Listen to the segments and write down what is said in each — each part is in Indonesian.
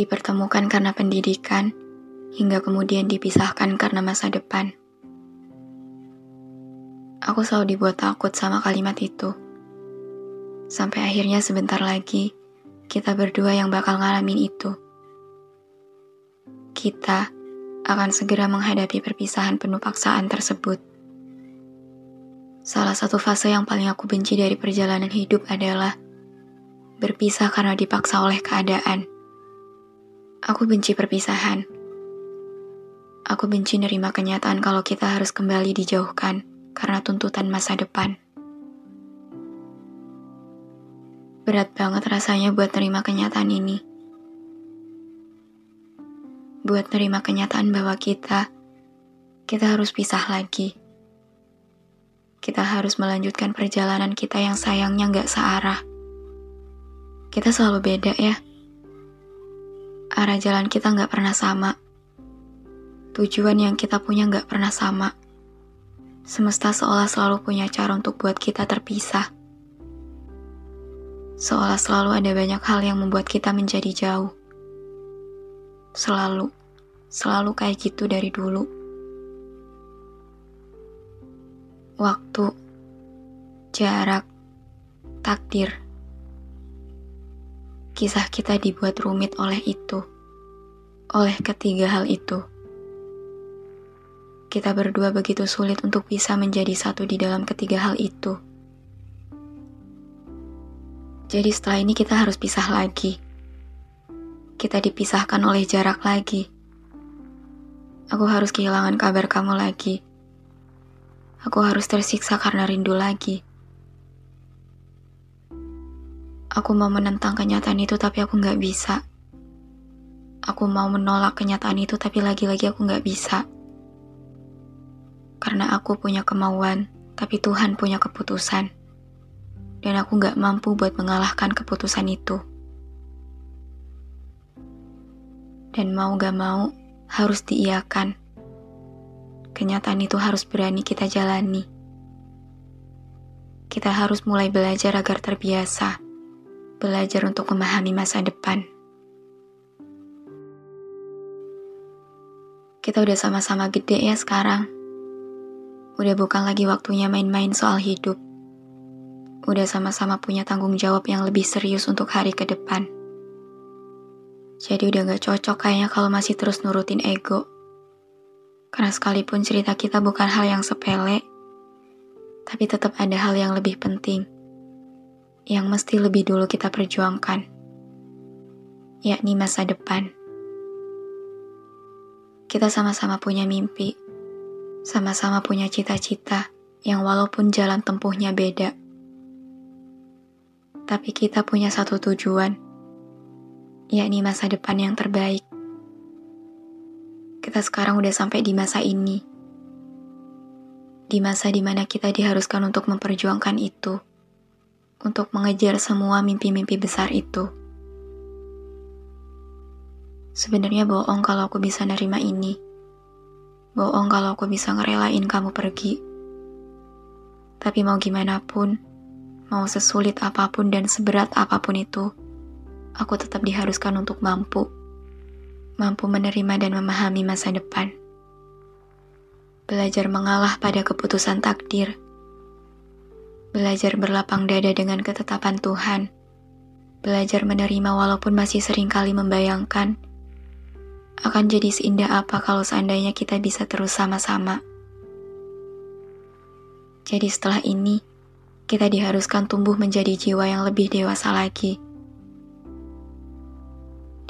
Dipertemukan karena pendidikan, hingga kemudian dipisahkan karena masa depan. Aku selalu dibuat takut sama kalimat itu. Sampai akhirnya sebentar lagi, kita berdua yang bakal ngalamin itu. Kita akan segera menghadapi perpisahan penuh paksaan tersebut. Salah satu fase yang paling aku benci dari perjalanan hidup adalah berpisah karena dipaksa oleh keadaan. Aku benci perpisahan. Aku benci nerima kenyataan kalau kita harus kembali dijauhkan karena tuntutan masa depan. Berat banget rasanya buat nerima kenyataan ini. Buat nerima kenyataan bahwa kita, kita harus pisah lagi. Kita harus melanjutkan perjalanan kita yang sayangnya nggak searah. Kita selalu beda ya arah jalan kita nggak pernah sama. Tujuan yang kita punya nggak pernah sama. Semesta seolah selalu punya cara untuk buat kita terpisah. Seolah selalu ada banyak hal yang membuat kita menjadi jauh. Selalu, selalu kayak gitu dari dulu. Waktu, jarak, takdir kisah kita dibuat rumit oleh itu, oleh ketiga hal itu. Kita berdua begitu sulit untuk bisa menjadi satu di dalam ketiga hal itu. Jadi setelah ini kita harus pisah lagi. Kita dipisahkan oleh jarak lagi. Aku harus kehilangan kabar kamu lagi. Aku harus tersiksa karena rindu lagi. Aku mau menentang kenyataan itu tapi aku nggak bisa. Aku mau menolak kenyataan itu tapi lagi-lagi aku nggak bisa. Karena aku punya kemauan, tapi Tuhan punya keputusan. Dan aku nggak mampu buat mengalahkan keputusan itu. Dan mau gak mau, harus diiakan. Kenyataan itu harus berani kita jalani. Kita harus mulai belajar agar terbiasa belajar untuk memahami masa depan. Kita udah sama-sama gede ya sekarang. Udah bukan lagi waktunya main-main soal hidup. Udah sama-sama punya tanggung jawab yang lebih serius untuk hari ke depan. Jadi udah gak cocok kayaknya kalau masih terus nurutin ego. Karena sekalipun cerita kita bukan hal yang sepele, tapi tetap ada hal yang lebih penting yang mesti lebih dulu kita perjuangkan, yakni masa depan. Kita sama-sama punya mimpi, sama-sama punya cita-cita yang walaupun jalan tempuhnya beda, tapi kita punya satu tujuan, yakni masa depan yang terbaik. Kita sekarang udah sampai di masa ini, di masa di mana kita diharuskan untuk memperjuangkan itu untuk mengejar semua mimpi-mimpi besar itu. Sebenarnya bohong kalau aku bisa nerima ini. Bohong kalau aku bisa ngerelain kamu pergi. Tapi mau gimana pun, mau sesulit apa pun dan seberat apa pun itu, aku tetap diharuskan untuk mampu, mampu menerima dan memahami masa depan. Belajar mengalah pada keputusan takdir, belajar berlapang dada dengan ketetapan Tuhan, belajar menerima walaupun masih sering kali membayangkan akan jadi seindah apa kalau seandainya kita bisa terus sama-sama. Jadi setelah ini, kita diharuskan tumbuh menjadi jiwa yang lebih dewasa lagi.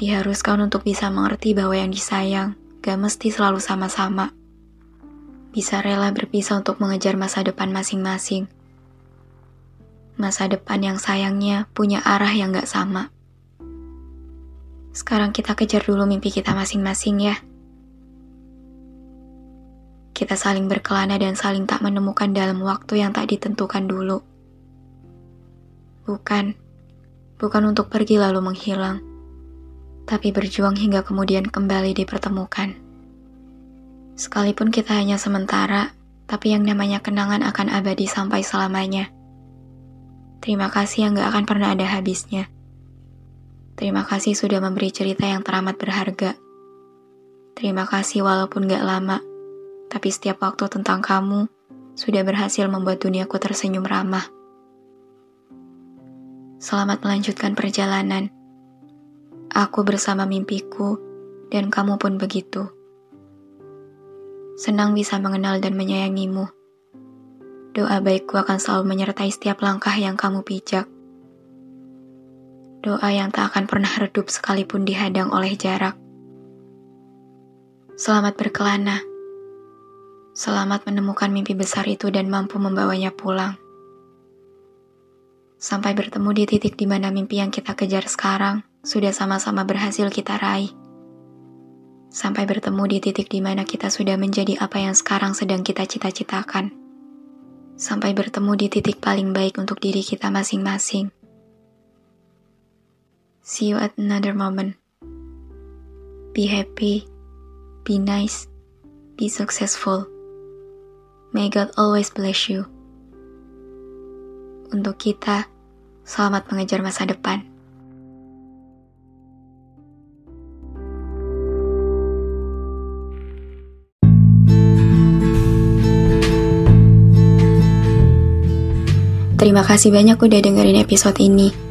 Diharuskan untuk bisa mengerti bahwa yang disayang gak mesti selalu sama-sama. Bisa rela berpisah untuk mengejar masa depan masing-masing. Masa depan yang sayangnya punya arah yang gak sama. Sekarang kita kejar dulu mimpi kita masing-masing ya kita saling berkelana dan saling tak menemukan dalam waktu yang tak ditentukan dulu. Bukan, bukan untuk pergi lalu menghilang, tapi berjuang hingga kemudian kembali dipertemukan. Sekalipun kita hanya sementara, tapi yang namanya kenangan akan abadi sampai selamanya. Terima kasih yang gak akan pernah ada habisnya. Terima kasih sudah memberi cerita yang teramat berharga. Terima kasih walaupun gak lama, tapi setiap waktu tentang kamu sudah berhasil membuat duniaku tersenyum ramah. Selamat melanjutkan perjalanan. Aku bersama mimpiku, dan kamu pun begitu. Senang bisa mengenal dan menyayangimu. Doa baikku akan selalu menyertai setiap langkah yang kamu pijak. Doa yang tak akan pernah redup sekalipun dihadang oleh jarak. Selamat berkelana Selamat menemukan mimpi besar itu dan mampu membawanya pulang. Sampai bertemu di titik di mana mimpi yang kita kejar sekarang sudah sama-sama berhasil kita raih. Sampai bertemu di titik di mana kita sudah menjadi apa yang sekarang sedang kita cita-citakan. Sampai bertemu di titik paling baik untuk diri kita masing-masing. See you at another moment. Be happy, be nice, be successful. May God always bless you. Untuk kita, selamat mengejar masa depan. Terima kasih banyak udah dengerin episode ini.